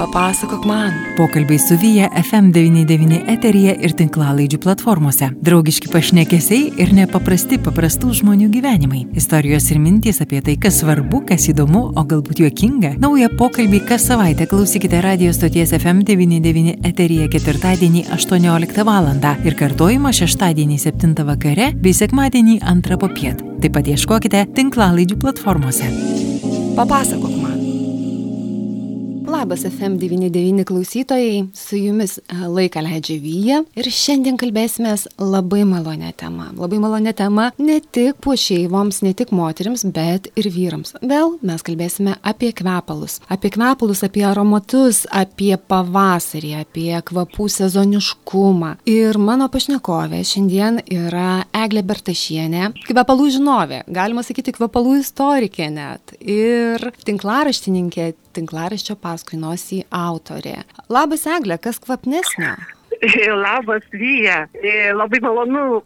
Papasakok man. Pokalbiai su Vyja FM99 eteryje ir tinklalaidžių platformose. Draugiški pašnekesiai ir nepaprasti paprastų žmonių gyvenimai. Istorijos ir mintys apie tai, kas svarbu, kas įdomu, o galbūt juokinga. Naują pokalbį kas savaitę klausykite radio stoties FM99 eteryje ketvirtadienį 18 val. ir kartojimą šeštadienį 7 vakare bei sekmadienį 2 popiet. Taip pat ieškokite tinklalaidžių platformose. Papasakok. Labas FM99 klausytojai, su jumis e, laiką leidžia Vyja ir šiandien kalbėsime labai malonę temą. Labai malonę temą ne tik po šeimoms, ne tik moteriams, bet ir vyrams. Vėl mes kalbėsime apie kvepalus. Apie kvepalus, apie aromatus, apie pavasarį, apie kvapų sezoniškumą. Ir mano pašnekovė šiandien yra Eglė Bertašienė, kvepalų žinovė, galima sakyti kvepalų istorikė net. Ir tinklaraštininkė tinklaraščio paskui nosį autorė. Labas, Eglė, kas kvapnesnio? Labas, Vyja. Labai malonu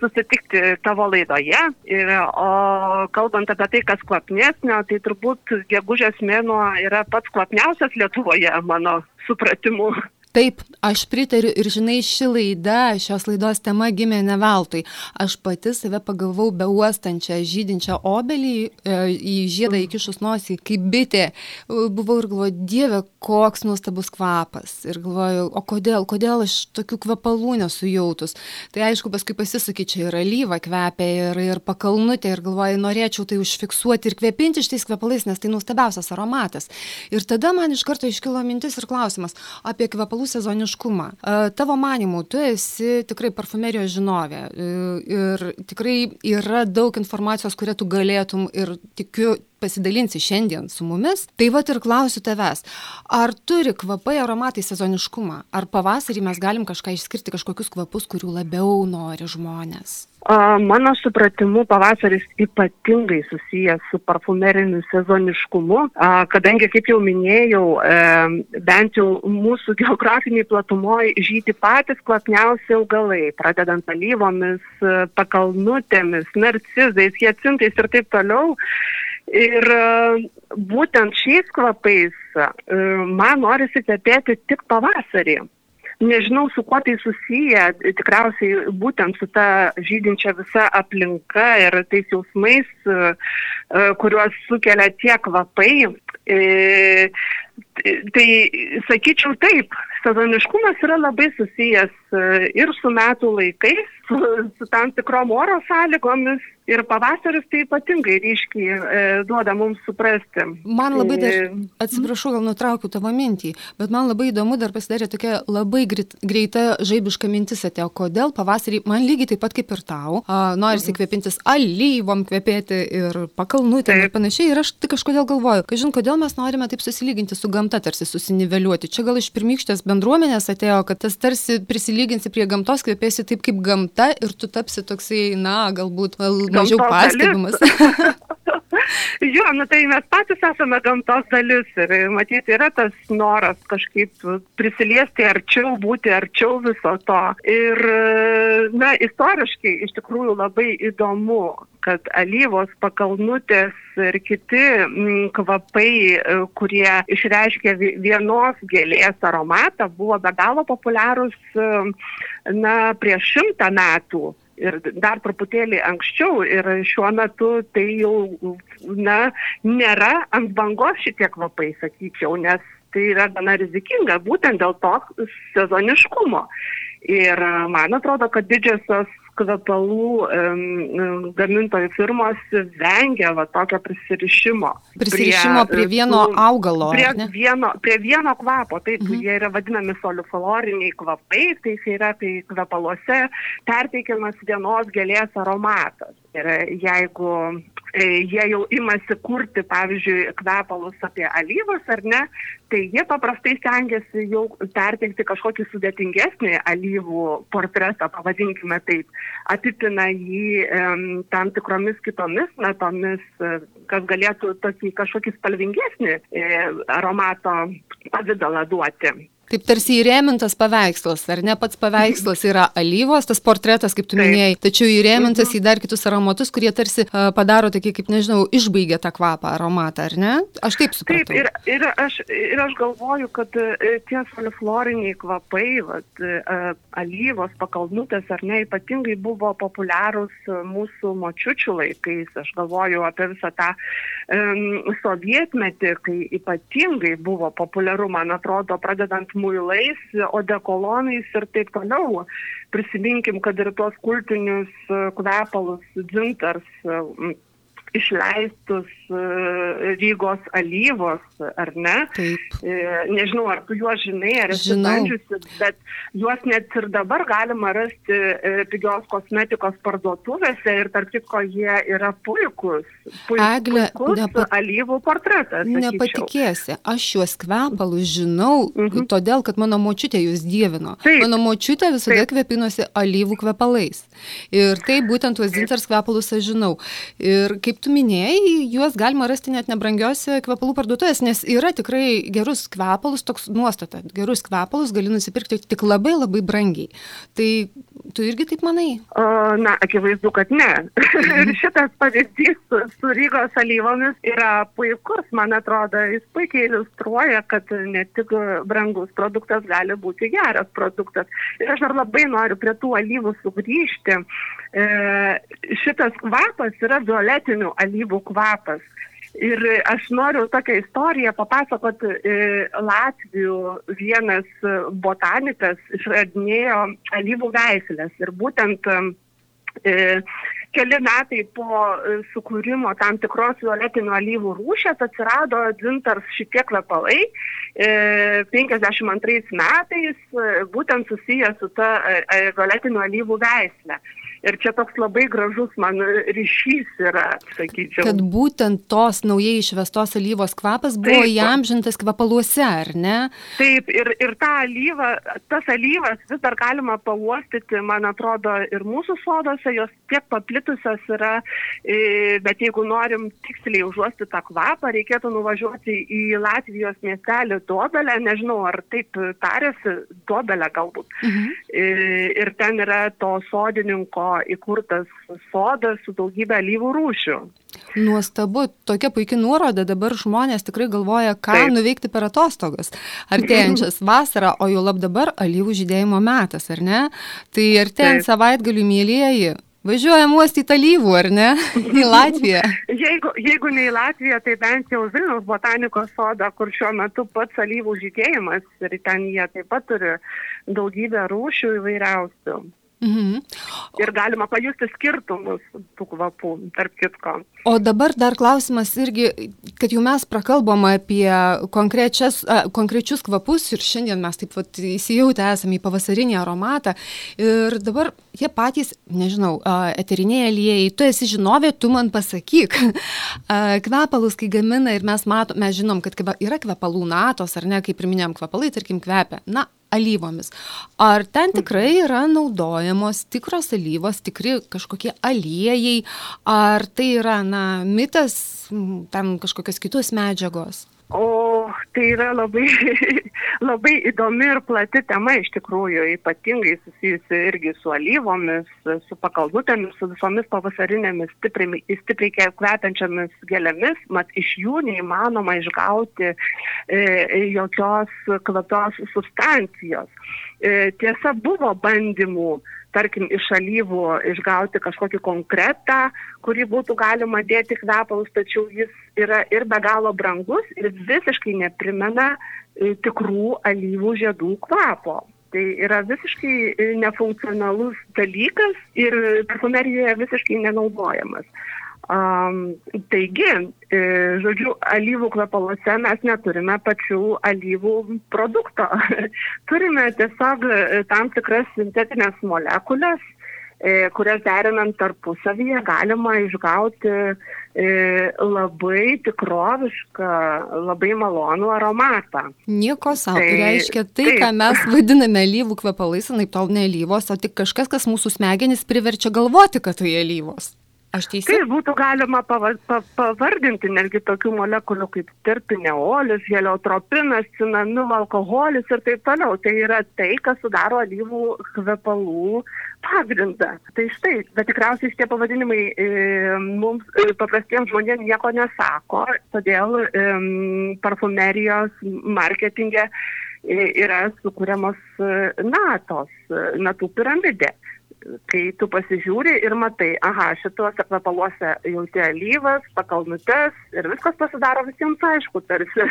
susitikti tavo laidoje. Ir, o kalbant apie tai, kas kvapnesnio, tai turbūt gegužės mėnuo yra pats kvapniausias Lietuvoje, mano supratimu. Taip, aš pritariu ir žinai, ši laida, šios laidos tema gimė ne veltui. Aš pati save pagalvau be uostančią, žydinčią obelį, e, į žiedą įkišus nosį, kaip bitė. Buvau ir galvoju, dieve, koks nuostabus kvapas. Ir galvoju, o kodėl, kodėl aš tokių kvepalų nesujautus. Tai aišku, paskui pasisakė, čia yra lyva kvepia ir, ir pakalnutė ir galvoju, norėčiau tai užfiksuoti ir kvepinti šitais kvepalais, nes tai nuostabiausias aromatas. Ir tada man iš karto iškilo mintis ir klausimas apie kvepalų augalų sezoniškumą. Tavo manimu, tu esi tikrai parfumerijos žinovė e, ir tikrai yra daug informacijos, kurią tu galėtum ir tikiu pasidalinsi šiandien su mumis. Tai va ir klausiu tavęs, ar turi kvapai aromatai sezoniškumą? Ar pavasarį mes galim kažką išskirti, kažkokius kvapus, kurių labiau nori žmonės? Mano supratimu, pavasaris ypatingai susijęs su parfumeriniu sezoniškumu, kadangi, kaip jau minėjau, bent jau mūsų geografiniai platumoje žyti patys kvapniausi augalai, pradedant alyvomis, pakalnutėmis, narcizais, hiecintais ir taip toliau. Ir būtent šiais kvapais man norisi kvepėti tik pavasarį nežinau su kuo tai susiję, tikriausiai būtent su ta žydinčia visa aplinka ir tais jausmais, e, e, kuriuos sukelia tie kvapai. E, tai sakyčiau taip, sezoniškumas yra labai susijęs ir su metų laikais, su, su tam tikrom oro sąlygomis ir pavasaris tai ypatingai ryškiai e, duoda mums suprasti. Man labai dar, e, atsiprašau, gal nutraukiu tavo mintį, bet man labai įdomu dar pasidarė tokia labai greit, greita žaibiška mintis atėjo, kodėl pavasarį man lygiai taip pat kaip ir tau, norisi mhm. kvepintis alyvom kvepėti ir pakalnutėm ir panašiai. Ir aš tik kažkodėl galvoju, kad žin, kodėl mes norime taip susilyginti su gamta, tarsi susiniveliuoti. Čia gal iš pirmykštės bendruomenės atėjo, kad tas tarsi prisilyginsi prie gamtos, kvepėsi taip kaip gamta ir tu tapsi toksai, na, galbūt mažiau pastebimas. jo, nu tai mes patys esame gamtos dalis ir matyti yra tas noras kažkaip prisiliesti arčiau, būti arčiau viso to. Ir, na, istoriškai iš tikrųjų labai įdomu, kad alyvos, pakalnutės ir kiti mm, kvapai, kurie išreiškia vienos gėlės aromatą, buvo be galo populiarūs, na, prieš šimtą metų ir dar truputėlį anksčiau ir šiuo metu tai jau, na, nėra ant bangos šitie kvapai, sakyčiau, nes tai yra gana rizikinga būtent dėl to sezoniškumo. Ir man atrodo, kad didžiosios kvepalų gamintojų firmos vengia va, tokio prisirišimo. Prisirišimo prie, prie vieno tų, augalo. Prie vieno, prie vieno kvapo, taip, mhm. jie yra vadinami solifloriniai kvapai, tai yra, kai kvepaluose perteikiamas vienos gėlės aromatas. Ir jeigu E, jie jau imasi kurti, pavyzdžiui, kvepalus apie alyvas ar ne, tai jie paprastai stengiasi jau perteikti kažkokį sudėtingesnį alyvų portretą, pavadinkime taip, apipina jį tam tikromis kitomis natomis, e, kas galėtų tokį kažkokį spalvingesnį e, aromato pavydalą duoti. Taip tarsi įrėmintas paveikslas, ar ne pats paveikslas yra alyvos, tas portretas, kaip tu Taip. minėjai, tačiau įrėmintas mhm. į dar kitus aromatus, kurie tarsi uh, padaro tokį, kaip nežinau, išbaigia tą kvapą, aromatą, ar ne? Aš taip suprantu. Taip, ir, ir, aš, ir aš galvoju, kad uh, tie solifloriniai kvapai, vat, uh, alyvos, pakalnutės, ar ne, ypatingai buvo populiarūs mūsų močiučių laikais. Aš galvoju apie visą tą um, sovietmetį, kai ypatingai buvo populiaru, man atrodo, pradedant muilais, odekolonais ir taip toliau. Prisiminkim, kad ir tuos kultinius e, kvepalus, dzintars, išleistus e, Rygos alyvos, ar ne? Taip. E, nežinau, ar tu juos žinai, ar esi bandžiusi, bet juos net ir dabar galima rasti e, pigios kosmetikos parduotuvėse ir tarp kitko jie yra puikus. Eglė, nepat... alyvų portretas. Sakyčiau. Nepatikėsi, aš šiuos kvepalus žinau, mhm. todėl, kad mano močiutė jūs dievino. Taip. Mano močiutė visada Taip. kvepinosi alyvų kvepalais. Ir tai būtent tuos zintars kvepalus aš žinau. Ir kaip tu minėjai, juos galima rasti net nebrangiose kvepalų parduotuvės, nes yra tikrai gerus kvepalus, toks nuostata, gerus kvepalus gali nusipirkti tik labai labai brangiai. Tai tu irgi taip manai? O, na, akivaizdu, kad ne. Ir šitas pavyzdys su, su Rygos alyvomis yra puikus, man atrodo, jis puikiai iliustruoja, kad ne tik brangus produktas gali būti geras produktas. Ir aš dar labai noriu prie tų alyvų sugrįžti. E, šitas kvapas yra violetinių alyvų kvapas. Ir aš noriu tokią istoriją papasakoti. E, Latvijų vienas botanikas išradinėjo alyvų veislės ir būtent e, keli metai po e, sukūrimo tam tikros violetinių alyvų rūšės atsirado dzintars šitie kvepalai. 52 metais būtent susijęs su ta violetinių alyvų veislė. Ir čia toks labai gražus man ryšys yra, sakyčiau. Kad būtent tos naujai išvestos alyvos kvapas buvo Taip. įamžintas kvapaluose, ar ne? Taip, ir, ir tą alyvą, tas alyvas vis dar galima pauostyti, man atrodo, ir mūsų sodose, jos tiek paplitusios yra, bet jeigu norim tiksliai užuosti tą kvapą, reikėtų nuvažiuoti į Latvijos miestelį Dobelę, nežinau, ar taip tarėsi, Dobelę galbūt. Mhm. Ir ten yra to sodininko įkurtas sodas su daugybė alyvų rūšių. Nuostabu, tokia puikia nuoroda, dabar žmonės tikrai galvoja, ką Taip. nuveikti per atostogas. Artėjančias vasarą, o jau lab dabar alyvų žydėjimo metas, ar ne? Tai artėjant savaitgalių mėlyjeji, Važiuojam uostyti alyvų, ar ne? Į Latviją. jeigu, jeigu ne į Latviją, tai bent jau Vilniaus botanikos sodą, kur šiuo metu pats alyvų žydėjimas ir ten jie taip pat turi daugybę rūšių įvairiausių. Mhm. Ir galima pajusti skirtumus tų kvapų, tarp kitko. O dabar dar klausimas irgi, kad jau mes prakalbom apie konkrečius kvapus ir šiandien mes taip pat įsijautę esame į pavasarinį aromatą. Ir dabar jie patys, nežinau, eteriniai aliejai, tu esi žinovė, tu man pasakyk. Kvepalus, kai gamina ir mes matome, mes žinom, kad yra kvepalų natos, ar ne, kaip ir minėjom, kvepalai, tarkim, kvepia. Na, alyvomis. Ar ten tikrai yra naudojamos tikros alyvos, tikri kažkokie aliejai, ar tai yra, na, mitas, tam kažkokios kitos medžiagos? O tai yra labai, labai įdomi ir plati tema iš tikrųjų, ypatingai susijusi irgi su alyvomis, su pakalbutėmis, su visomis pavasarinėmis stipriai, stipriai kvepiančiamis gėlėmis, mat iš jų neįmanoma išgauti e, jokios kvapios substancijos. E, tiesa, buvo bandymų tarkim, iš alyvų išgauti kažkokį konkretą, kurį būtų galima dėti kvepalus, tačiau jis yra ir be galo brangus ir visiškai neprimena e, tikrų alyvų žiedų kvapo. Tai yra visiškai e, nefunkcionalus dalykas ir parfumerijoje visiškai nenaudojamas. Um, taigi, e, žodžiu, alyvų kvepaluose mes neturime pačių alyvų produkto. turime tiesiog e, tam tikras sintetinės molekulės, kurias derinant tarpusavyje galima išgauti e, labai tikrovišką, labai malonų aromatą. Nieko savo. Tai reiškia tai, taip. ką mes vadiname alyvų kvepalais, anaip tol ne alyvos, o tik kažkas, kas mūsų smegenis priverčia galvoti, kad tai alyvos. Aš teisė. Tai būtų galima pava, pa, pavardinti netgi tokių molekulių kaip tirpineolis, heliotropinas, cinamil, alkoholis ir taip toliau. Tai yra tai, kas sudaro alyvų kvepalų pagrindą. Tai štai, bet tikriausiai šitie pavadinimai e, mums e, paprastiems žmonėms nieko nesako, todėl e, parfumerijos marketingė e, yra sukūriamos e, natos, e, natų piramidė kai tu pasižiūri ir matai, aha, šituose kvapaluose jauti alyvas, pakalnutes ir viskas pasidaro visiems aišku tarsi.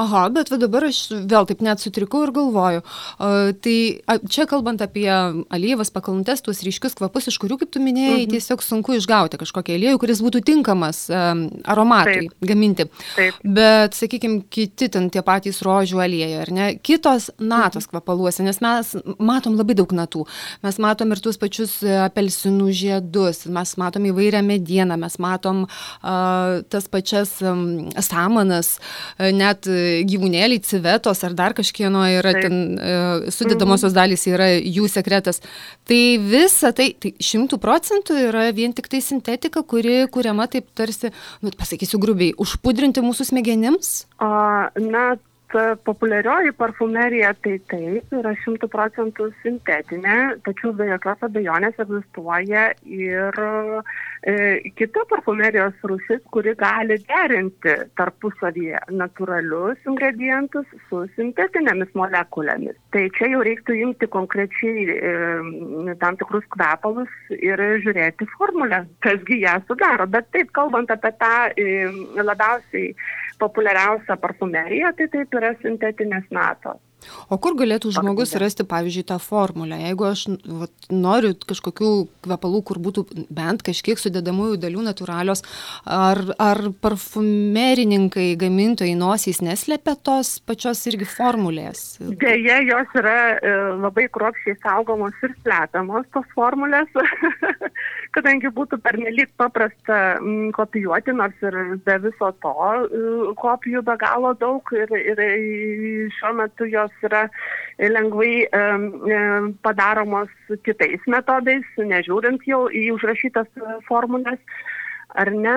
Aha, bet va dabar aš vėl taip net sutrikau ir galvoju. Uh, tai a, čia kalbant apie alyvas, pakalnutes, tuos ryškius kvapus, iš kurių, kaip tu minėjai, mhm. tiesiog sunku išgauti kažkokį aliejų, kuris būtų tinkamas um, aromatui taip. gaminti. Taip. Bet, sakykime, kiti ten tie patys rožių aliejai, ar ne? Kitos natos mhm. kvapaluose, nes mes matom labai daug natų. Mes matom ir tuos pačius apelsinų žiedus, mes matom įvairią medieną, mes matom uh, tas pačias um, samanas, uh, net gyvūnėliai, civetos ar dar kažkieno yra taip. ten uh, sudėdamosios dalys, yra jų sekretas. Tai visa tai, tai šimtų procentų yra vien tik tai sintetika, kuri kuriama taip tarsi, nu, pasakysiu grubiai, užpudrinti mūsų smegenims? O, na, populiarioji parfumerija tai taip yra šimtų procentų sintetinė, tačiau be jokios abejonės egzistuoja ir e, kita parfumerijos rušis, kuri gali derinti tarpusavyje natūralius ingredientus su sintetinėmis molekulėmis. Tai čia jau reiktų imti konkrečiai e, tam tikrus kvepalus ir žiūrėti formulę, kasgi ją sudaro. Bet taip, kalbant apie tą e, labiausiai populiariausia parfumerija, tai taip yra sintetinės natos. O kur galėtų žmogus rasti, pavyzdžiui, tą formulę? Jeigu aš vat, noriu kažkokių kvepalų, kur būtų bent kažkiek sudėdamųjų dalių natūralios, ar, ar parfumerininkai, gamintojai nosys neslėpia tos pačios irgi formulės? Deja, jos yra e, labai kruopščiai saugomos ir slepiamos tos formulės, kadangi būtų pernelyg paprasta m, kopijuoti, nors ir be viso to e, kopijų be galo daug ir, ir šiuo metu jos jos yra lengvai padaromos kitais metodais, nežiūrint jau į užrašytas formulės ar ne,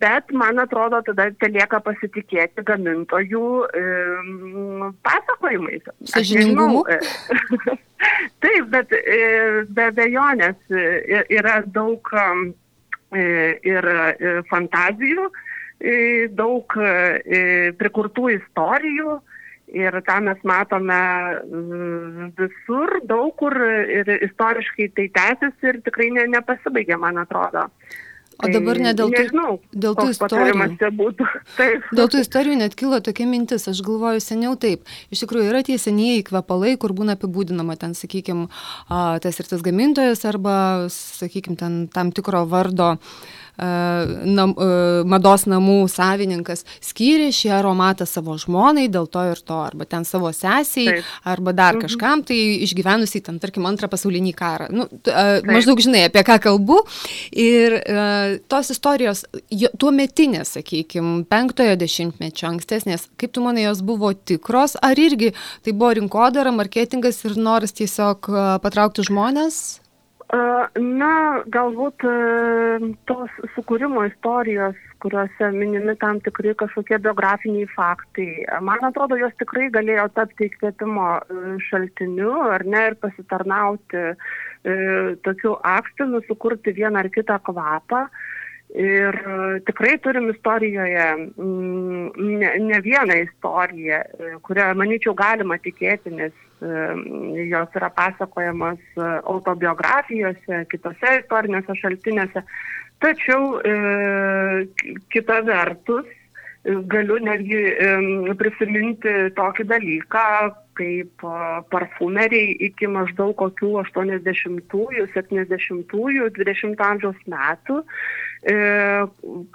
bet man atrodo, tada telieka pasitikėti gamintojų e, pasakojimais. Sažiningumu? Taip, bet e, be abejonės e, yra daug e, ir e, fantazijų, e, daug e, prikurtų istorijų. E, Ir tą mes matome mm, visur, daug kur ir istoriškai tai tęsiasi ir tikrai ne, nepasibaigė, man atrodo. O dabar ne dėl, Nežinau, dėl tų istorijų. Dėl tų istorijų net kilo tokia mintis, aš galvoju seniau taip. Iš tikrųjų yra tie senieji kvepalai, kur būna apibūdinama ten, sakykime, tas ir tas gamintojas arba, sakykime, ten tam tikro vardo uh, nam, mados namų savininkas skyrė šį aromatą savo žmonai dėl to ir to, arba ten savo sesiai, Taip. arba dar mhm. kažkam, tai išgyvenusiai ten, tarkim, antrą pasaulinį karą. Nu, maždaug žinai, apie ką kalbu. Ir tos istorijos, tuo metinės, sakykime, penktojo dešimtmečio ankstesnės, kaip tu manai, jos buvo tikros, ar irgi tai buvo rinkodara, marketingas ir noras tiesiog patraukti žmonės? Na, galbūt tos sukūrimo istorijos, kuriuose minimi tam tikri kažkokie biografiniai faktai, man atrodo, jos tikrai galėjo tapti įkvėpimo šaltiniu ar ne ir pasitarnauti tokiu akstinu, sukurti vieną ar kitą kvapą. Ir tikrai turim istorijoje ne, ne vieną istoriją, kurią, manyčiau, galima tikėti, nes jos yra pasakojamos e, autobiografijose, kitose istorinėse šaltinėse. Tačiau e, kita vertus, galiu netgi prisiminti tokį dalyką, kaip parfumeriai iki maždaug kokių 80-ųjų, 70-ųjų, 20 amžiaus metų e,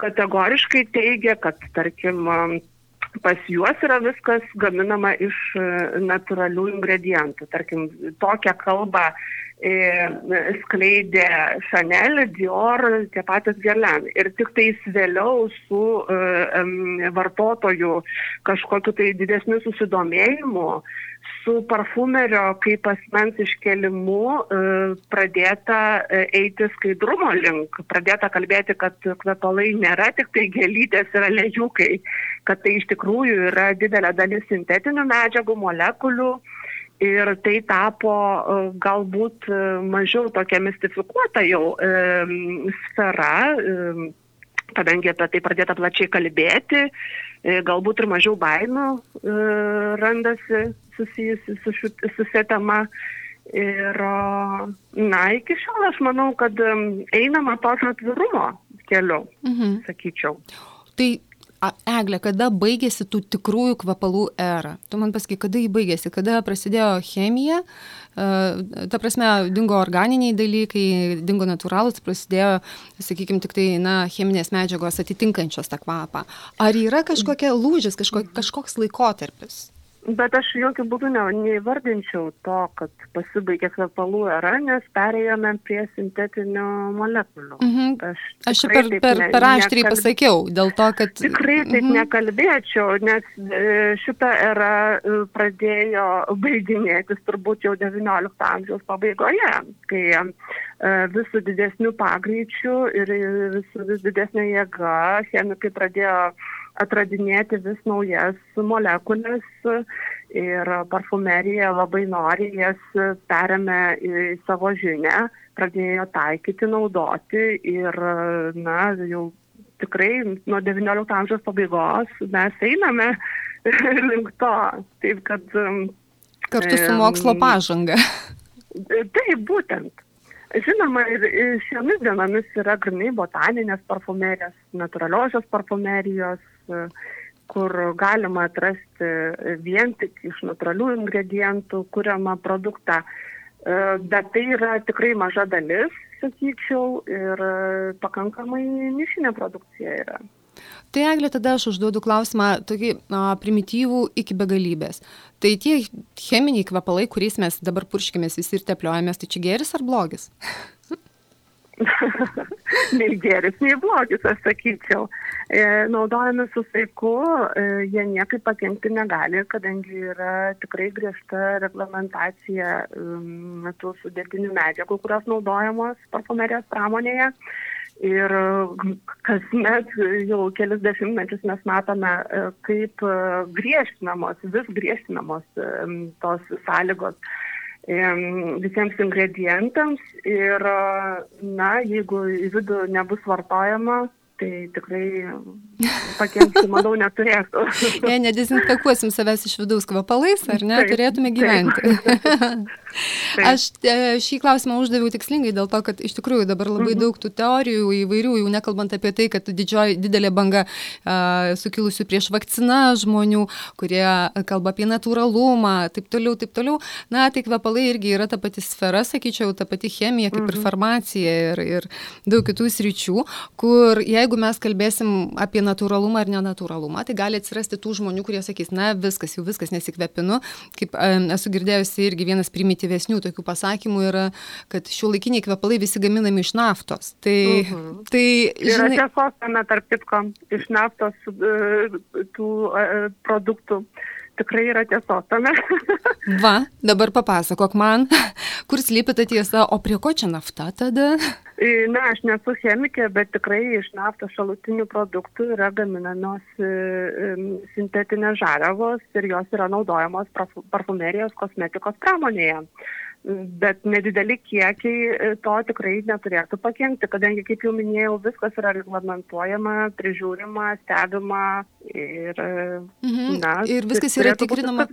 kategoriškai teigia, kad, tarkim, pas juos yra viskas gaminama iš e, natūralių ingredientų. Tarkim, tokią kalbą e, skleidė Chanel, Dior, tie patys Gerlen. Ir tik tais vėliau su e, vartotojų kažkokiu tai didesniu susidomėjimu su parfumerio kaip asmens iškelimu pradėta eiti skaidrumo link, pradėta kalbėti, kad kvepalai nėra tik tai gelytės ir alejukai, kad tai iš tikrųjų yra didelė dalis sintetinių medžiagų, molekulių. Ir tai tapo e, galbūt mažiau tokia mistifikuota jau e, sfera, e, kadangi apie tai pradėta plačiai kalbėti, e, galbūt ir mažiau baimų e, randasi susijusi su, su šia tema. Ir, na, iki šiol aš manau, kad einama tokio atvirumo keliu, mhm. sakyčiau. Tai Eglė, kada baigėsi tų tikrųjų kvepalų era? Tu man pasakai, kada jį baigėsi, kada prasidėjo chemija, ta prasme, dingo organiniai dalykai, dingo natūralus, prasidėjo, sakykime, tik tai, na, cheminės medžiagos atitinkančios tą kvapą. Ar yra kažkokia lūžis, kažko, kažkoks laikotarpis? Bet aš jokių būdų ne, neįvardinčiau to, kad pasibaigė kvepalų era, nes perėjome prie sintetinių molekulių. Mhm. Aš, aš per, per, per aštriai nekal... pasakiau, dėl to, kad... Tikrai taip mhm. nekalbėčiau, nes e, šitą erą e, pradėjo baiginėtis turbūt jau XIX amžiaus pabaigoje, kai e, vis su didesniu pagreičiu ir vis, vis didesnė jėga chemikai pradėjo atradinėti vis naujas molekulės ir parfumerija labai nori jas perėmė į savo žinę, pradėjo taikyti, naudoti ir, na, jau tikrai nuo XIX amžiaus pabaigos mes einame link to. Taip, kad. Kartu su mokslo pažanga. Taip, būtent. Žinoma, ir šiomis dienomis yra grinai botaninės parfumerijos, natūraliosios parfumerijos, kur galima atrasti vien tik iš natūralių ingredientų kuriamą produktą. E, bet tai yra tikrai maža dalis, sakyčiau, ir pakankamai nišinė produkcija yra. Tai Eglė, tada aš užduodu klausimą tokį a, primityvų iki begalybės. Tai tie cheminiai kvepalai, kuriais mes dabar purškimės visi ir tepliojamės, tai čia geris ar blogis? nei geris, nei blogis, aš sakyčiau. E, naudojami su saiku, e, jie niekaip pakengti negali, kadangi yra tikrai griežta reglamentacija um, tų sudėtinių medžiagų, kurios naudojamos parfumerijos pramonėje. Ir kasmet jau kelis dešimtmečius mes matome, e, kaip e, griežtinamos, vis griežtinamos e, tos sąlygos visiems ingredientams. Ir, na, jeigu į vidų nebus vartojama, tai tikrai pakenkti, manau, neturėtų. Jei nedezinfekuosim savęs iš vidaus kvapalais, ar ne, taip, turėtume gyventi. Taip. Aš e, šį klausimą uždaviau tikslingai dėl to, kad iš tikrųjų dabar labai mhm. daug tų teorijų įvairių, jau nekalbant apie tai, kad didžioji, didelė banga uh, sukilusių prieš vakciną žmonių, kurie kalba apie natūralumą, taip toliau, taip toliau. Na, tai kvapalai irgi yra ta pati sfera, sakyčiau, ta pati chemija, kaip mhm. ir farmacija ir, ir daug kitų sričių, kur jeigu mes kalbėsim apie natūralumą ir nenatūralumą, tai gali atsirasti tų žmonių, kurie sakys, na viskas, jau viskas nesikvepinu. Kaip esu girdėjusi irgi vienas primityvesnių tokių pasakymų yra, kad šių laikiniai kvepalai visi gaminami iš naftos. Tai, uh mhm. -huh. tai žinai... Yra tiesos tame tarp kitko, iš naftos e, tų e, produktų tikrai yra tiesos tame. Va, dabar papasakok man, kur slypi ta tiesa, o prie ko čia nafta tada? Na, aš nesu chemikė, bet tikrai iš naftos šalutinių produktų yra gaminamos sintetinės žaliavos ir jos yra naudojamos parfumerijos kosmetikos pramonėje bet nedideli kiekiai e, to tikrai neturėtų pakengti, kadangi, kaip jau minėjau, viskas yra reglamentuojama, prižiūrima, stebima ir, e, mhm. na, ir viskas yra tikrinama.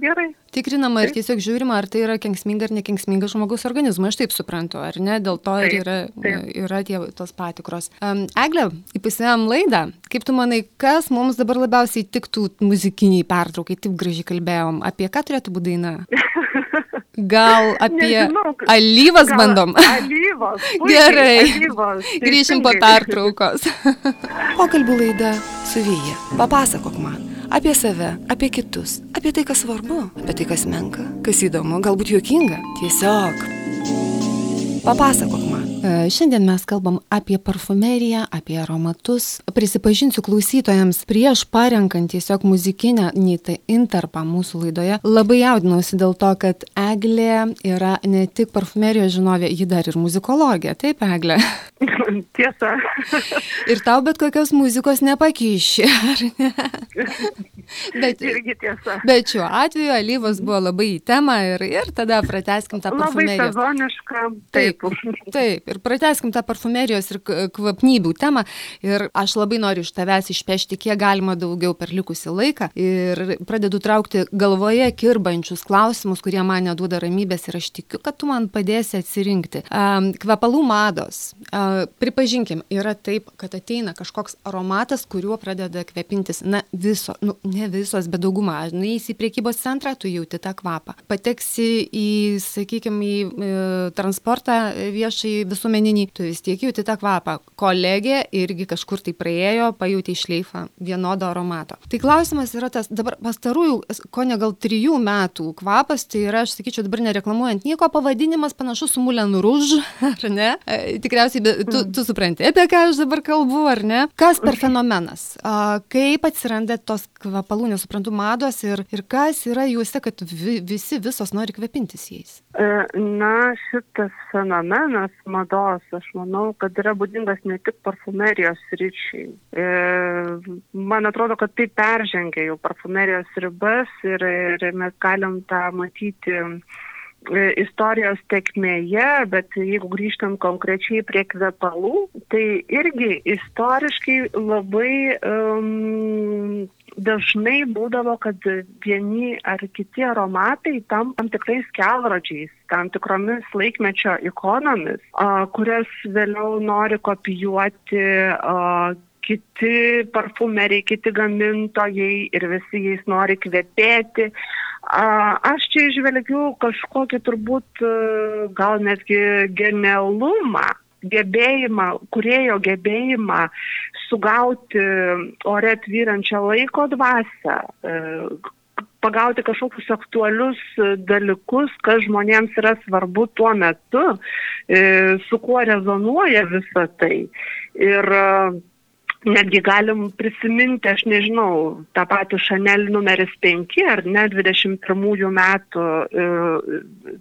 Tikrinama ir tiesiog žiūrima, ar tai yra kenksminga ar nekenksminga žmogus organizmui, aš taip suprantu, ar ne, dėl to taip, yra, taip. yra tie tos patikros. Um, Egle, įpusėjom laidą, kaip tu manai, kas mums dabar labiausiai tiktų muzikiniai pertraukai, taip gražiai kalbėjom, apie ką turėtų būti daina? Gal apie Nežinau, alyvas gal bandom? Alyvos. Puikiai, Gerai. Alyvos, Grįšim po pertraukos. Pokalbių laida su Vyja. Papasakok man, Apie save, apie kitus, apie tai, kas svarbu, apie tai, kas menka, kas įdomu, galbūt juokinga. Tiesiog. Papasakok man. E, šiandien mes kalbam apie parfumeriją, apie aromatus. Prisipažinsiu klausytojams, prieš parenkant tiesiog muzikinę tai interpą mūsų laidoje, labai jaudinausi dėl to, kad Eglė yra ne tik parfumerijos žinovė, ji dar ir muzikologė. Taip, Eglė? Tiesa. Ir tau bet kokios muzikos nepakyši, ar ne? Bet, Irgi tiesa. Bet šiuo atveju alyvos buvo labai į temą ir, ir tada prateskim tą parfumerijos. Labai sezoniška. Taip. Taip, taip ir prateskim tą parfumerijos ir kvapnybių temą. Ir aš labai noriu iš tavęs išpešti kiek galima daugiau per likusį laiką. Ir pradedu traukti galvoje kirbančius klausimus, kurie man neduoda ramybės ir aš tikiu, kad tu man padėsi atsirinkti. Um, kvapalų mados. Uh, pripažinkim, yra taip, kad ateina kažkoks aromatas, kuriuo pradeda kvepintis, na, viso, nu, ne visos, bet dauguma. Nueisi į priekybos centrą, tu jauti tą kvapą. Pateksi į, sakykime, į e, transportą viešai visuomeninį, tu vis tiek jauti tą kvapą. Kolegė irgi kažkur tai praėjo, pajūti šleifą vienodo aromato. Tai klausimas yra tas, dabar pastarųjų, ko ne gal trijų metų kvapas, tai yra, aš sakyčiau, dabar nereklamuojant nieko, pavadinimas panašus su Mulen Rouge, ar ne? E, tikriausiai, tu, tu supranti, apie ką aš dabar kalbu, ar ne? Kas per fenomenas? Kaip atsiranda tos kvapalų, nesuprantu, mados ir, ir kas yra juose, kad vi, visi visos nori kvepintis jais? E, na, šitas fenomenas mados, aš manau, kad yra būdingas ne tik parfumerijos ryčiai. E, man atrodo, kad tai peržengia jau parfumerijos ribas ir, ir mes galim tą matyti E, istorijos tekmėje, bet jeigu grįžtam konkrečiai prie kvepalų, tai irgi istoriškai labai um, dažnai būdavo, kad vieni ar kiti aromatai tam, tam tikrais kelrodžiais, tam tikromis laikmečio ikonomis, a, kurias vėliau nori kopijuoti a, kiti parfumeriai, kiti gamintojai ir visi jais nori kvepėti. Aš čia išvelgiu kažkokį turbūt e, gal netgi genialumą, gebėjimą, kurėjo gebėjimą sugauti ore tvyrančią laiko dvasę, e, pagauti kažkokius aktualius dalykus, kas žmonėms yra svarbu tuo metu, e, su kuo rezonuoja visa tai. Ir netgi galim prisiminti, aš nežinau, tą patį Chanel numeris 5 ar ne 21 metų,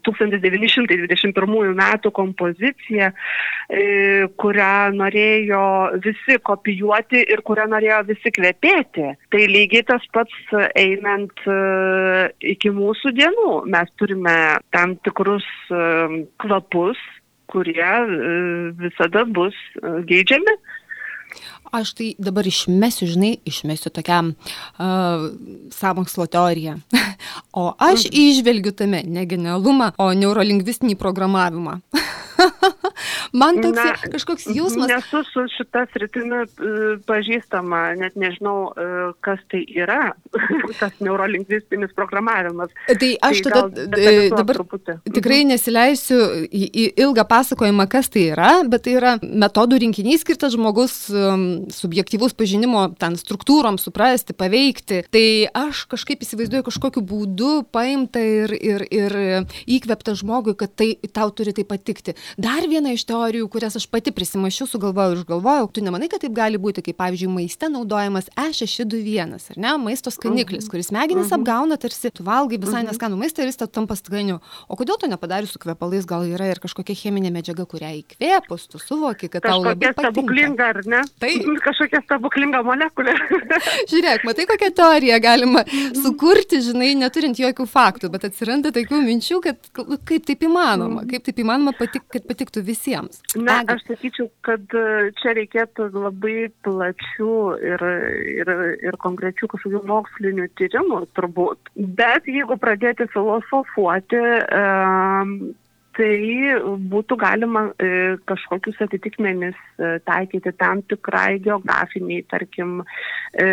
1921 e, metų kompoziciją, e, kurią norėjo visi kopijuoti ir kurią norėjo visi kvepėti. Tai lygiai tas pats einant e, iki mūsų dienų. Mes turime tam tikrus kvapus, kurie visada bus geidžiami Aš tai dabar išmesiu, žinai, išmesiu tokią uh, samokslo teoriją. o aš mhm. išvelgiu tame ne genialumą, o neurolingvistinį programavimą. Man toks Na, kažkoks jausmas. Nesu su šitas rytimi e, pažįstama, net nežinau, e, kas tai yra, tas neurolingvistinis programavimas. Tai aš tai tada gal, dabar truputį. tikrai mhm. nesileisiu į, į ilgą pasakojimą, kas tai yra, bet tai yra metodų rinkinys skirtas žmogus subjektyvus pažinimo ten struktūrom suprasti, paveikti. Tai aš kažkaip įsivaizduoju kažkokiu būdu paimta ir, ir, ir įkvepta žmogui, kad tai tau turi tai patikti. Dar viena iš teorijų, kurias aš pati prisimašiau, sugalvojau ir išgalvojau, tu nemanai, kad taip gali būti, kaip pavyzdžiui, maiste naudojamas E621, ar ne, maisto skaniklis, mhm. kuris smegenis mhm. apgauna, tarsi tu valgai visai mhm. neskanų maistą ir jis tampa skaniu. O kodėl to nepadarius su kvepalais, gal yra ir kažkokia cheminė medžiaga, kurią įkvėpus, tu suvoki, kad tau labai patinka. stebuklinga, ar ne? Tai kažkokia stebuklinga molekulė. Žiūrėk, matai, kokią teoriją galima sukurti, žinai, neturint jokių faktų, bet atsiranda tokių minčių, kad kaip taip įmanoma, kaip taip įmanoma, patik, kad patiktų visiems. Na, Ega. aš sakyčiau, kad e, čia reikėtų labai plačių ir, ir, ir konkrečių kažkokių mokslinių tyrimų turbūt. Bet jeigu pradėti filosofuoti, um, tai būtų galima e, kažkokius atitikmenis e, taikyti tam tikrai geografiniai, tarkim, e,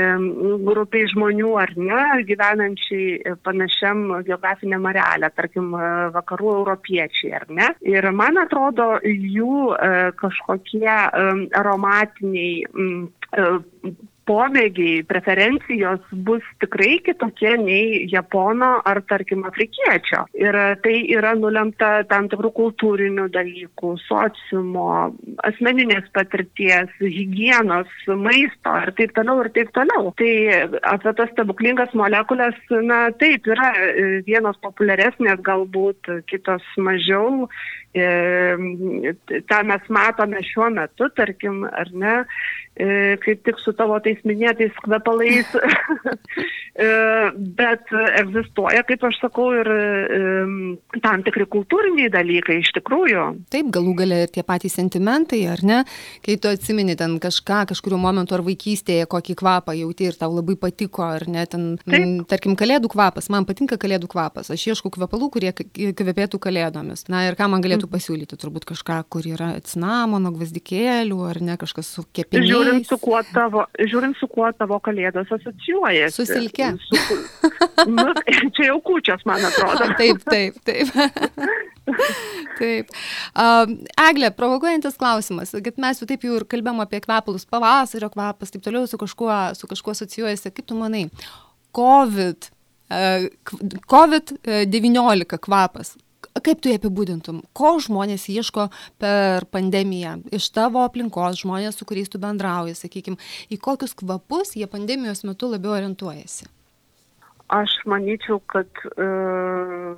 grupiai žmonių ar ne, gyvenančiai panašiam geografiniam arealę, tarkim, vakarų europiečiai ar ne. Ir man atrodo, jų kažkokie aromatiniai pomėgiai, preferencijos bus tikrai kitokie nei japono ar, tarkim, afrikiečio. Ir tai yra nulemta tam tikrų kultūrinių dalykų, sociumo, asmeninės patirties, hygienos, maisto ir taip toliau ir taip toliau. Tai apie tas stebuklingas molekulės, na taip, yra vienos populiaresnės galbūt, kitos mažiau tą mes matome šiuo metu, tarkim, ar ne, E, kaip tik su tavo tais minėtais kvepalais, e, bet egzistuoja, kaip aš sakau, ir e, tam tikri kultūriniai dalykai iš tikrųjų. Taip, galų galę ir tie patys sentimentai, ar ne, kai tu atsimeni ten kažką, kažkuriuo momentu ar vaikystėje, kokį kvapą jauti ir tau labai patiko, ar ne, ten, m, tarkim, kalėdų kvapas, man patinka kalėdų kvapas, aš ieškau kvepalų, kurie kvepėtų kalėdomis. Na ir ką man galėtų mm. pasiūlyti, turbūt kažką, kur yra cinamono, gvazdikėlių, ar ne, kažkas su kepiniu žiūrint su kuo tavo, žiūrint su kuo tavo kalėdos asocijuojasi. Su silke. Su, nu, čia jau kučios, man atrodo. taip, taip, taip. taip. Um, Eglė, provokuojantis klausimas, kad mes jau taip jau ir kalbėjom apie kvepalus, pavasario kvapas, taip toliau su kažkuo, su kažkuo asocijuojasi. Kaip tu manai, COVID, uh, COVID-19 kvapas, kaip tu jį apibūdintum, ko žmonės ieško per pandemiją? Iš tavo aplinkos, žmonės, su kuriais tu bendrauji, sakykime, į kokius kvapus jie pandemijos metu labiau orientuojasi? Aš manyčiau, kad uh,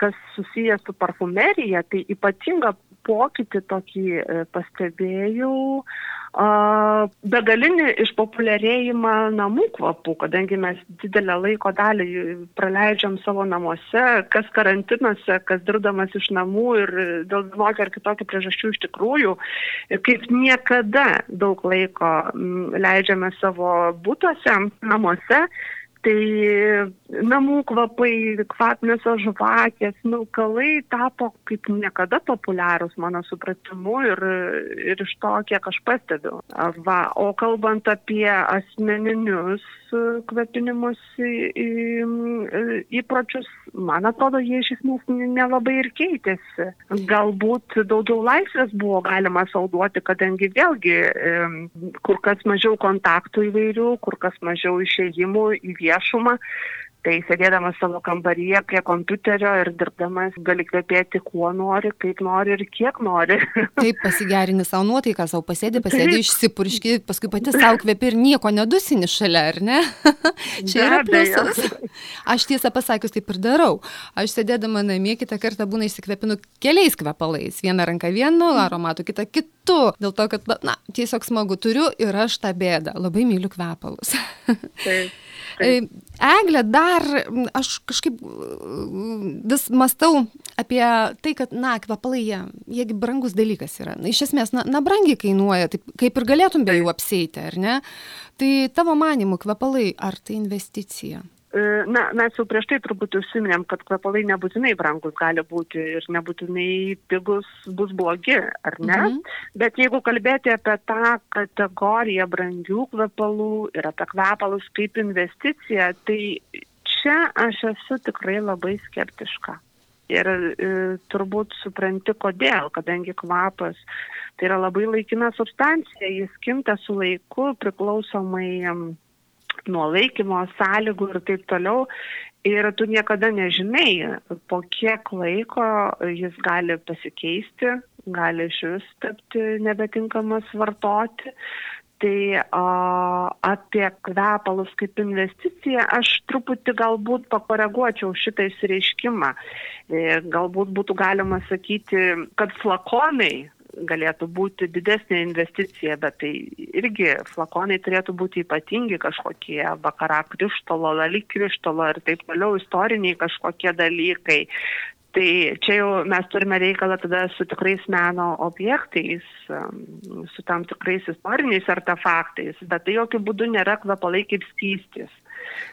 kas susijęs su parfumerija, tai ypatinga pokytį tokį e, pastebėjau, begalinį išpopuliarėjimą namų kvapų, kadangi mes didelę laiko dalį praleidžiam savo namuose, kas karantinuose, kas dirbdamas iš namų ir dėl vienokio ar kitokio priežasčių iš tikrųjų, kaip niekada daug laiko leidžiame savo būtuose, namuose. Tai namų kvapai, kvapniosios žvakės, smilkalai tapo kaip niekada populiarūs mano supratimu ir, ir iš to, kiek aš pastebiu. Va, o kalbant apie asmeninius kvepinimus įpročius, man atrodo, jie iš esmės nelabai ir keitėsi. Galbūt daugiau laisvės buvo galima sauduoti, kadangi vėlgi kur kas mažiau kontaktų įvairių, kur kas mažiau išėjimų į viešumą Tai sėdėdamas savo kambaryje prie kompiuterio ir dirbdamas gali kvepėti kuo nori, kaip nori ir kiek nori. Taip, pasigerini savo nuotaiką, savo pasėdį, pasėdį išsipurški, paskui pati savo kvepi ir nieko nedusini šalia, ar ne? Čia yra pliusas. Aš tiesą pasakius taip ir darau. Aš sėdėdama namie kitą kartą būna išsikvepinu keliais kvepalais. Vieną ranką vienu aromatu, kitą kitu. Dėl to, kad, na, tiesiog smagu turiu ir aš tą bėdą. Labai myliu kvepalus. Taip. Eglė, dar aš kažkaip vis mastau apie tai, kad, na, kvepalai, jie, jiegi brangus dalykas yra. Na, iš esmės, na, na brangiai kainuoja, taip, kaip ir galėtum be jų apseiti, ar ne? Tai tavo manimų kvepalai, ar tai investicija? E, na, mes jau prieš tai turbūt užsiminėm, kad kvepalai nebūtinai brangus gali būti ir nebūtinai pigus bus blogi, ar ne? Mhm. Bet jeigu kalbėti apie tą kategoriją brangių kvepalų ir apie kvepalus kaip investiciją, tai čia aš esu tikrai labai skeptiška. Ir e, turbūt supranti kodėl, kadangi kvapas tai yra labai laikina substancija, jis kinta su laiku priklausomai nuo laikymo sąlygų ir taip toliau. Ir tu niekada nežinai, po kiek laiko jis gali pasikeisti, gali iš vis tapti nebetinkamas vartoti. Tai o, apie kvepalus kaip investiciją aš truputį galbūt pakoreguočiau šitą įsireiškimą. E, galbūt būtų galima sakyti, kad flakonai galėtų būti didesnė investicija, bet tai irgi flakonai turėtų būti ypatingi kažkokie, vakara krištolo, lali krištolo ir taip toliau, istoriniai kažkokie dalykai. Tai čia jau mes turime reikalą tada su tikrais meno objektais, su tam tikrais istoriniais artefaktais, bet tai jokių būdų nėra kvapalai kaip skystis.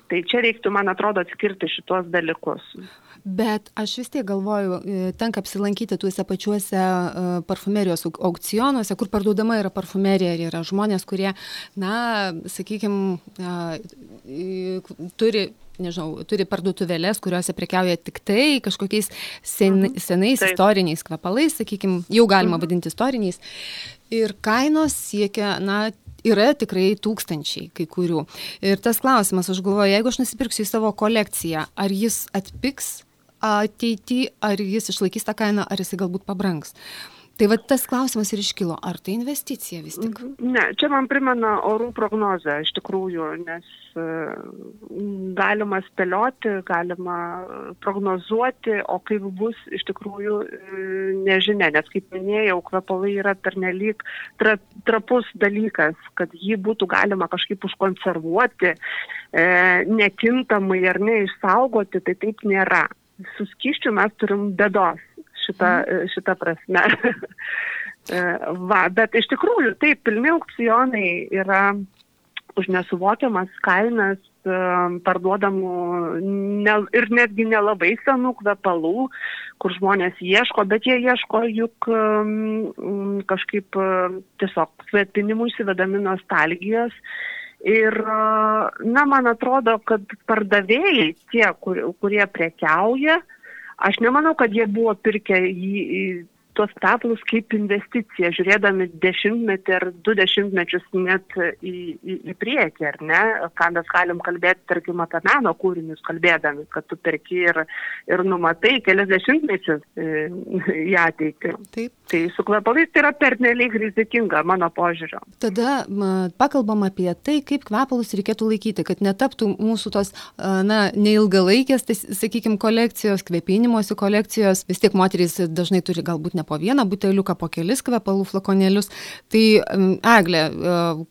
Tai čia reiktų, man atrodo, atskirti šitos dalykus. Bet aš vis tiek galvoju, e, tenka apsilankyti tuose pačiuose e, parfumerijos aukcionuose, kur parduodama yra parfumerija ir yra žmonės, kurie, na, sakykime, turi nežinau, turi parduotuvėlės, kuriuose prekiauja tik tai kažkokiais sen, mhm. senais Taip. istoriniais kvepalais, sakykime, jau galima mhm. vadinti istoriniais. Ir kainos siekia, na, yra tikrai tūkstančiai kai kurių. Ir tas klausimas, aš galvoju, jeigu aš nusipirksiu į savo kolekciją, ar jis atpiks ateityje, ar jis išlaikys tą kainą, ar jisai galbūt pabranks. Tai va tas klausimas ir iškilo, ar tai investicija vis tik? Mhm. Ne, čia man primena orų prognozę iš tikrųjų, nes galima spėlioti, galima prognozuoti, o kaip bus iš tikrųjų nežinia, nes kaip minėjau, kvepalai yra pernelyg tra, trapus dalykas, kad jį būtų galima kažkaip užkonservuoti, e, nekintamai ar neišsaugoti, tai taip nėra. Su skiščiu mes turim bėdos šitą, mhm. šitą prasme. E, va, bet iš tikrųjų, taip, pilni aukcionai yra už nesuvokiamas kainas e, parduodamų ne, ir netgi nelabai senų kvepalų, kur žmonės ieško, bet jie ieško juk um, kažkaip tiesiog kvepinimų įsivedami nostalgijos. Ir, na, man atrodo, kad pardavėjai, tie, kur, kurie prekiauja, Aš nemanau, kad jie buvo pirkę jį tuos kvepalus kaip investiciją, žiūrėdami dešimtmetį ar du dešimtmečius net į, į, į priekį, ar ne, ką mes galim kalbėti, tarkim, apie meno kūrinius, kalbėdami, kad tu perki ir, ir numatai kelias dešimtmečius e, į ateitį. Taip. Tai su kvepalais tai yra pernelyg rizikinga, mano požiūrio. Tada pakalbam apie tai, kaip kvepalus reikėtų laikyti, kad netaptų mūsų tos, na, neilgalaikės, tai, sakykime, kolekcijos, kvepinimosi kolekcijos. Vis tiek moterys dažnai turi galbūt ne po vieną buteliuką, po kelis kvepalų flakonėlius. Tai, Eglė,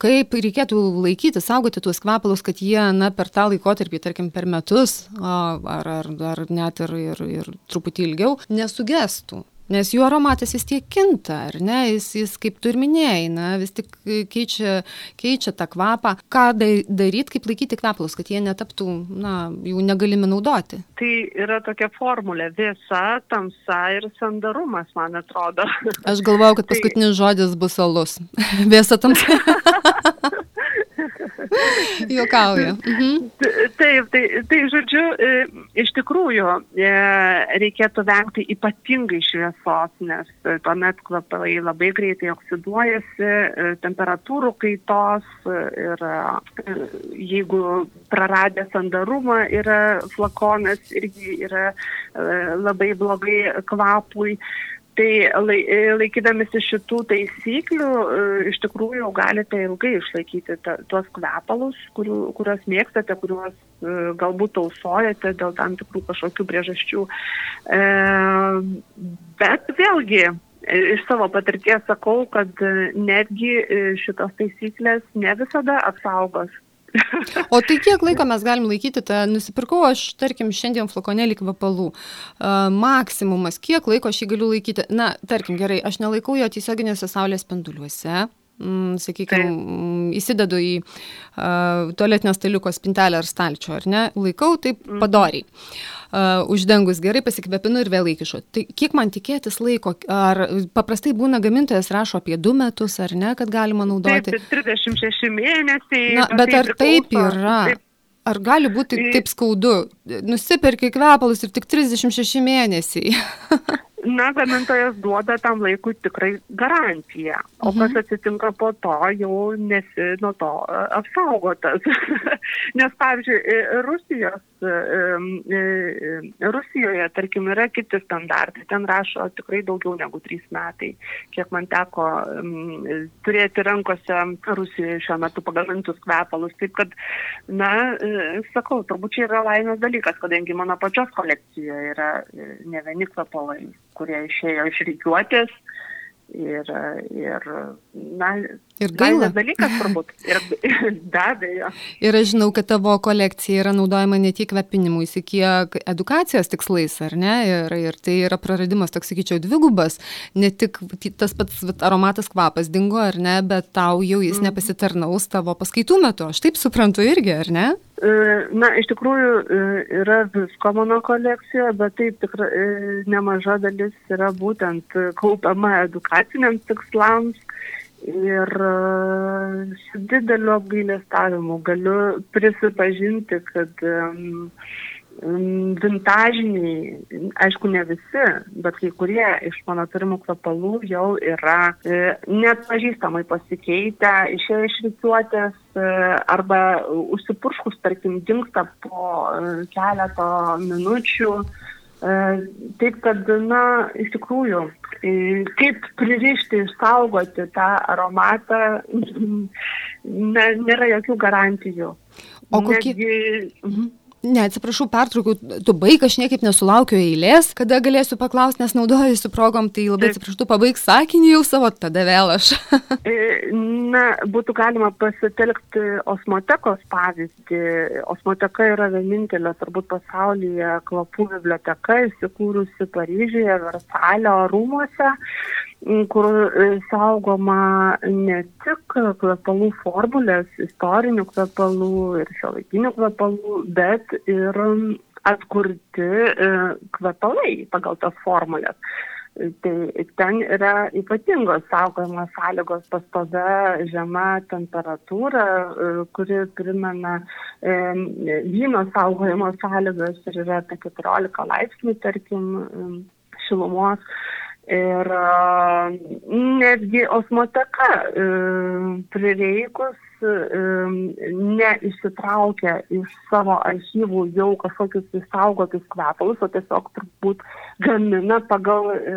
kaip reikėtų laikyti, saugoti tuos kvepalus, kad jie, na, per tą laikotarpį, tarkim, per metus, ar, ar, ar net ir, ir, ir truputį ilgiau, nesugestų? Nes jų aromatas vis tiek kinta, ar ne? Jis, jis kaip tu ir minėjai, na, vis tik keičia, keičia tą kvapą. Ką daryti, kaip laikyti kvepalus, kad jie netaptų, na, jų negalime naudoti? Tai yra tokia formulė - vėsa, tamsa ir sandarumas, man atrodo. Aš galvau, kad tai paskutinis tai... žodis bus alus. Vėsa, tamsa. Jokauju. Mhm. Taip, tai, tai žodžiu, e, iš tikrųjų e, reikėtų vengti ypatingai šviesos, nes e, tuomet kvapalai labai greitai oksiduojasi, temperatūrų kaitos ir jeigu praradęs sandarumą yra flakonas irgi yra labai blogai kvapui. Tai laikydamėsi šitų taisyklių, e, iš tikrųjų galite ilgai išlaikyti ta, tuos kvepalus, kurių, kuriuos mėgstate, kuriuos e, galbūt tausojate dėl tam tikrų kažkokių priežasčių. E, bet vėlgi, iš savo patirties sakau, kad netgi šitos taisyklės ne visada apsaugos O tai kiek laiko mes galim laikyti tą, nusipirkau aš, tarkim, šiandien flakonėlį kvapalų. Uh, maksimumas, kiek laiko aš jį galiu laikyti? Na, tarkim, gerai, aš nelaikau jo tiesioginėse saulės spinduliuose. Mm, sakykime, mm, įsidedu į uh, tualetinio staliuko spintelę ar stalčių, ar ne, laikau taip mhm. padoriai. Uh, uždengus gerai pasikvepinu ir vėl įkišu. Tai kiek man tikėtis laiko, ar paprastai būna gamintojas rašo apie du metus, ar ne, kad galima naudoti? Taip, 36 mėnesiai. Na, bet ar taip yra? Taip. Ar gali būti taip skaudu? Nusipirki kvepalus ir tik 36 mėnesiai. Na, gamintojas duoda tam laikui tikrai garantiją, o mhm. kas atsitinka po to, jau nesi nuo to e, apsaugotas. Nes, pavyzdžiui, e, Rusijos, e, Rusijoje, tarkim, yra kiti standartai, ten rašo tikrai daugiau negu trys metai, kiek man teko turėti rankose Rusijoje šiuo metu pagamintus kvepalus. Taip kad, na, sakau, turbūt čia yra laimės dalykas, kadangi mano pačios kolekcijoje yra ne vieni kvepalai kurie išėjo iš reikiuotės. Ir, ir, na, ir gaila. dalykas turbūt. Ir be abejo. Ir aš žinau, kad tavo kolekcija yra naudojama ne tik kvepinimui, kiek edukacijos tikslais, ar ne? Ir, ir tai yra praradimas, toks sakyčiau, dvigubas. Ne tik tas pats aromatas kvapas dingo, ar ne, bet tau jau jis mm. nepasitarnaus tavo paskaitų metu. Aš taip suprantu irgi, ar ne? E, na, iš tikrųjų e, yra visko mano kolekcijoje, bet taip tikrai e, nemaža dalis yra būtent kaupiama edukaciniams tikslams. Ir su dideliu apgailestavimu galiu prisipažinti, kad vintažiniai, aišku, ne visi, bet kai kurie iš mano turimų kvepalų jau yra e, net pažįstamai pasikeitę, išėję iš rikiuotės e, arba užsipurškus, tarkim, dinksta po e, keleto minučių. Taip kad, na, iš tikrųjų, kaip pririšti, išsaugoti tą aromatą, nėra jokių garantijų. O kokie... Netgi... Mhm. Ne, atsiprašau, pertraukiau, tu baig, aš niekaip nesulaukiu eilės, kada galėsiu paklausti, nes naudojusi progom, tai labai atsiprašau, tu pabaig sakinį jau savo, tada vėl aš. E, na, būtų galima pasitelkti osmotekos pavyzdį. Osmoteka yra vienintelė, turbūt pasaulyje kvapų biblioteka, įsikūrusi Paryžiuje, Versalio rūmuose kur e, saugoma ne tik kvepalų formulės, istorinių kvepalų ir šiuolaikinių kvepalų, bet ir atkurti e, kvepalai pagal tas formulės. Tai ten yra ypatingos saugojimo sąlygos pastovia žema temperatūra, e, kuri primena vyno saugojimo sąlygas ir yra apie 14 laipsnių, tarkim, šilumos. Ir netgi osmoteka e, prireikus e, neišsitraukia iš savo archyvų jau kažkokius įsaugotus kvepalus, o tiesiog turbūt gamina pagal e,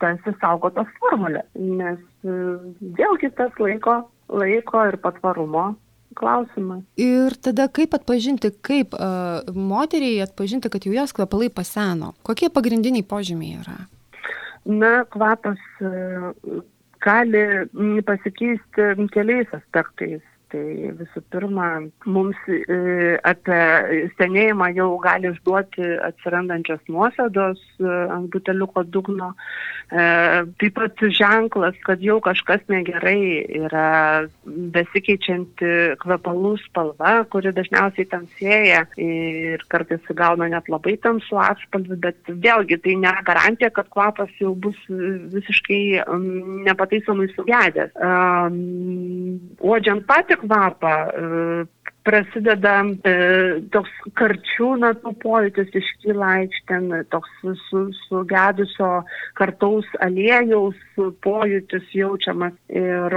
tas įsaugotas formulės. Nes vėlgi tas laiko, laiko ir patvarumo klausimas. Ir tada kaip atpažinti, kaip uh, moteriai atpažinti, kad jau jos kvepalai paseno? Kokie pagrindiniai požymiai yra? Na, kvapas e, gali pasikeisti keliais aspektais. Tai visų pirma, mums e, apie senėjimą jau gali išduoti atsirandančios nuosėdos e, ant buteliuko dugno. E, taip pat ženklas, kad jau kažkas negerai yra besikeičianti kvepalų spalva, kuri dažniausiai tamsėja ir kartais įgauna net labai tamsų atspalvį, bet vėlgi tai nėra garantija, kad kvapas jau bus visiškai nepataisomai sugedęs. Uodžiant patį kvapą. E, prasideda e, toks karčių natų pojūtis iškyla aikštėn, toks su, sugedusio kartaus aliejaus pojūtis jaučiamas. Ir,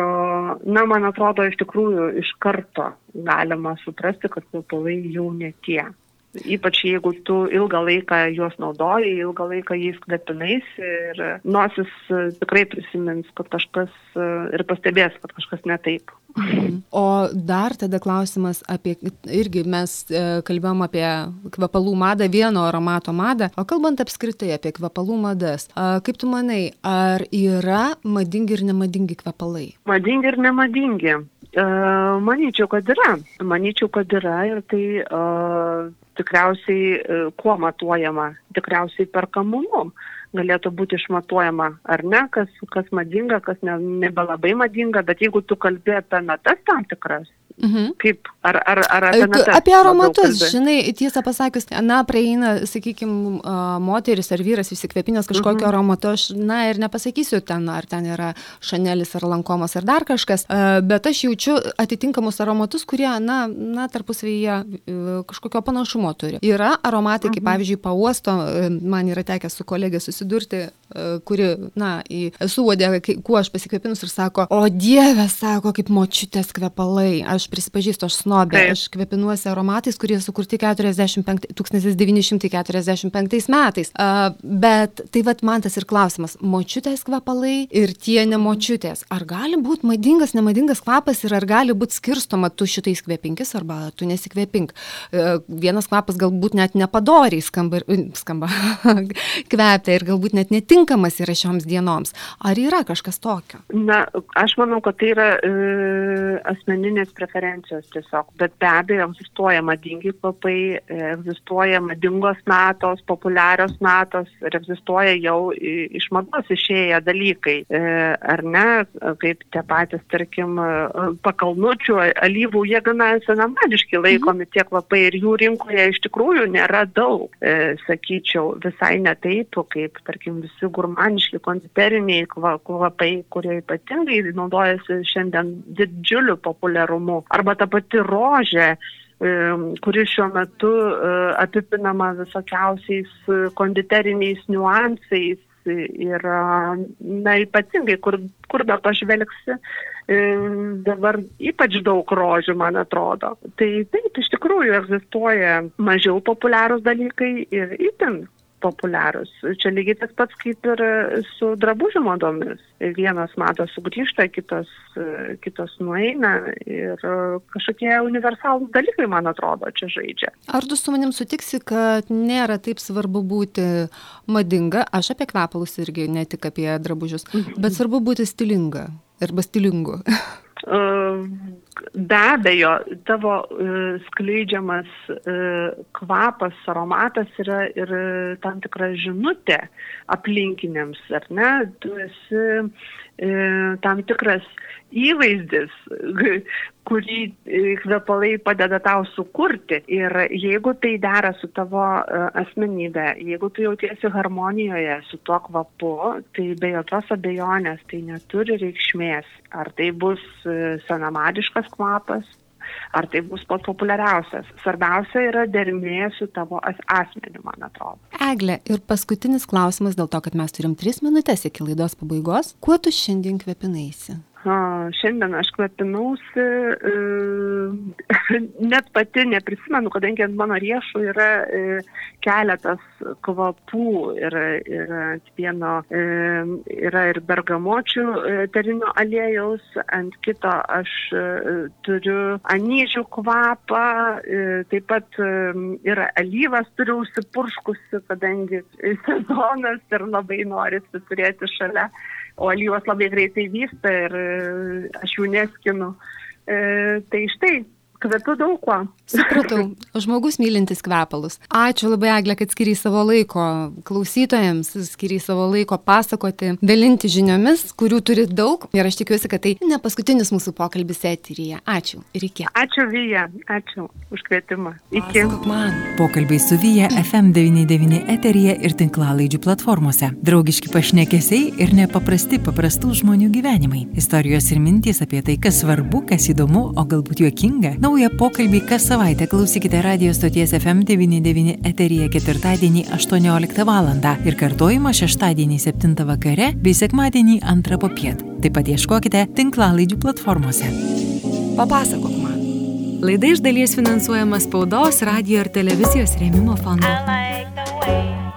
na, man atrodo, iš tikrųjų iš karto galima suprasti, kad kvepalai jau ne tie. Ypač jeigu tu ilgą laiką juos naudoji, ilgą laiką jais kvepinais ir nosis e, tikrai prisimins, kad kažkas e, ir pastebės, kad kažkas ne taip. Mhm. O dar tada klausimas apie, irgi mes e, kalbėjom apie kvepalų madą, vieno aromato madą, o kalbant apskritai apie kvepalų madas, kaip tu manai, ar yra madingi ir nemadingi kvepalai? Madingi ir nemadingi. Manyčiau, kad yra. Manyčiau, kad yra ir tai tikriausiai e, kuo matuojama? Tikriausiai perkamumu galėtų būti išmatuojama, ar ne, kas, kas madinga, kas ne, nebelabai madinga, bet jeigu tu kalbė apie natas tam tikras, Mhm. Kaip, ar, ar, ar apie, natas, apie aromatus, žinai, tiesą pasakius, na, prieina, sakykime, moteris ar vyras įsikvėpinęs kažkokio mhm. aromatu, aš, na, ir nepasakysiu ten, ar ten yra šanelis ar lankomas ar dar kažkas, bet aš jaučiu atitinkamus aromatus, kurie, na, na tarpusavyje kažkokio panašumo turi. Yra aromatai, kaip mhm. pavyzdžiui, pauosto, man yra tekę su kolegė susidurti, kuri, na, esu uodė, kuo aš pasikvėpinus ir sako, o Dieve, sako, kaip močiutės kvepalai. Aš prisipažįstu, aš snobė, Taip. aš kvepinuosi aromatais, kurie sukurti 45, 1945 metais. Uh, bet tai vad man tas ir klausimas, močiutės kvepalai ir tie nemočiutės. Ar gali būti madingas, nemadingas kvapas ir ar gali būti skirstoma, tu šitais kvepinkis arba tu nesikvepink. Uh, vienas kvapas galbūt net nepadoriai skamba, skamba kvepia ir galbūt net netinkamas yra šioms dienoms. Ar yra kažkas tokio? Na, aš manau, kad tai yra e, asmeninės preferencijos tiesiog, bet be abejo egzistuoja madingi kvapai, egzistuoja madingos natos, populiarios natos ir egzistuoja jau iš mados išėję dalykai, e, ar ne, kaip tie patys, tarkim, pakalnučių, alyvų, jie gana senamadiški laikomi tie kvapai ir jų rinkoje iš tikrųjų nėra daug, e, sakyčiau, visai ne taip, kaip, tarkim, visi gurmaniški konditeriniai kvapai, kurie ypatingai naudojasi šiandien didžiuliu populiarumu arba ta pati rožė kuris šiuo metu apipinama visokiausiais konditeriniais niuansais ir, na, ypatingai, kur, kur be pažvelgsi, dabar ypač daug rožių, man atrodo. Tai taip, iš tikrųjų egzistuoja mažiau populiarūs dalykai ir itin populiarūs. Čia lygiai tas pats kaip ir su drabužių madomis. Vienas mados sugrįžta, kitos, kitos nueina ir kažkokie universalūs dalykai, man atrodo, čia žaidžia. Ar tu su manim sutiksi, kad nėra taip svarbu būti madinga, aš apie kvepalus irgi, ne tik apie drabužius, bet svarbu būti stilinga arba stilingu? Be abejo, tavo skleidžiamas kvapas, aromatas yra ir tam tikra žinutė aplinkiniams, ar ne? Tu esi tam tikras įvaizdis, kurį kvepalai padeda tau sukurti. Ir jeigu tai dera su tavo asmenybė, jeigu tu jautiesi harmonijoje su tuo kvapu, tai be jokios abejonės tai neturi reikšmės. Ar tai bus senamadiškas kvapas, ar tai bus pats populiariausias. Svarbiausia yra dermė su tavo asmeniu, man atrodo. Eglė, ir paskutinis klausimas dėl to, kad mes turim tris minutės iki laidos pabaigos. Kuo tu šiandien kvepinaisi? A, šiandien aš kvepinausi, e, net pati neprisimenu, kadangi ant mano riešų yra e, keletas kvapų ir, ir ant vieno e, yra ir bergamočių e, terinio aliejaus, ant kito aš e, turiu anyžių kvapą, e, taip pat yra alyvas turiu užsipurškusi, kadangi sezonas ir labai norisi turėti šalia o alyvos labai greitai vysta ir aš jų neskinu. E, tai štai, kvepiu daug kuo. Supratau, žmogus mylintis kvepalus. Ačiū labai, Eglė, kad skiriai savo laiko klausytojams, skiriai savo laiko pasakoti, dalinti žiniomis, kurių turi daug. Ir aš tikiuosi, kad tai ne paskutinis mūsų pokalbis eteryje. Ačiū ir iki. Ačiū, Vyja, ačiū už kvietimą. Iki. Man. Pokalbiai su Vyja FM99 eteryje ir tinklalaidžių platformose. Draugiški pašnekesiai ir nepaprasti paprastų žmonių gyvenimai. Istorijos ir mintys apie tai, kas svarbu, kas įdomu, o galbūt juokinga. Naują pokalbį kas savaitę klausykite radio stoties FM99 eteryje ketvirtadienį 18 val. ir kartojimą šeštadienį 7 vakare bei sekmadienį 2 popiet. Taip pat ieškokite tinklalaidžių platformose. Papasakok man. Laida iš dalies finansuojama spaudos, radio ir televizijos rėmimo fondo. I like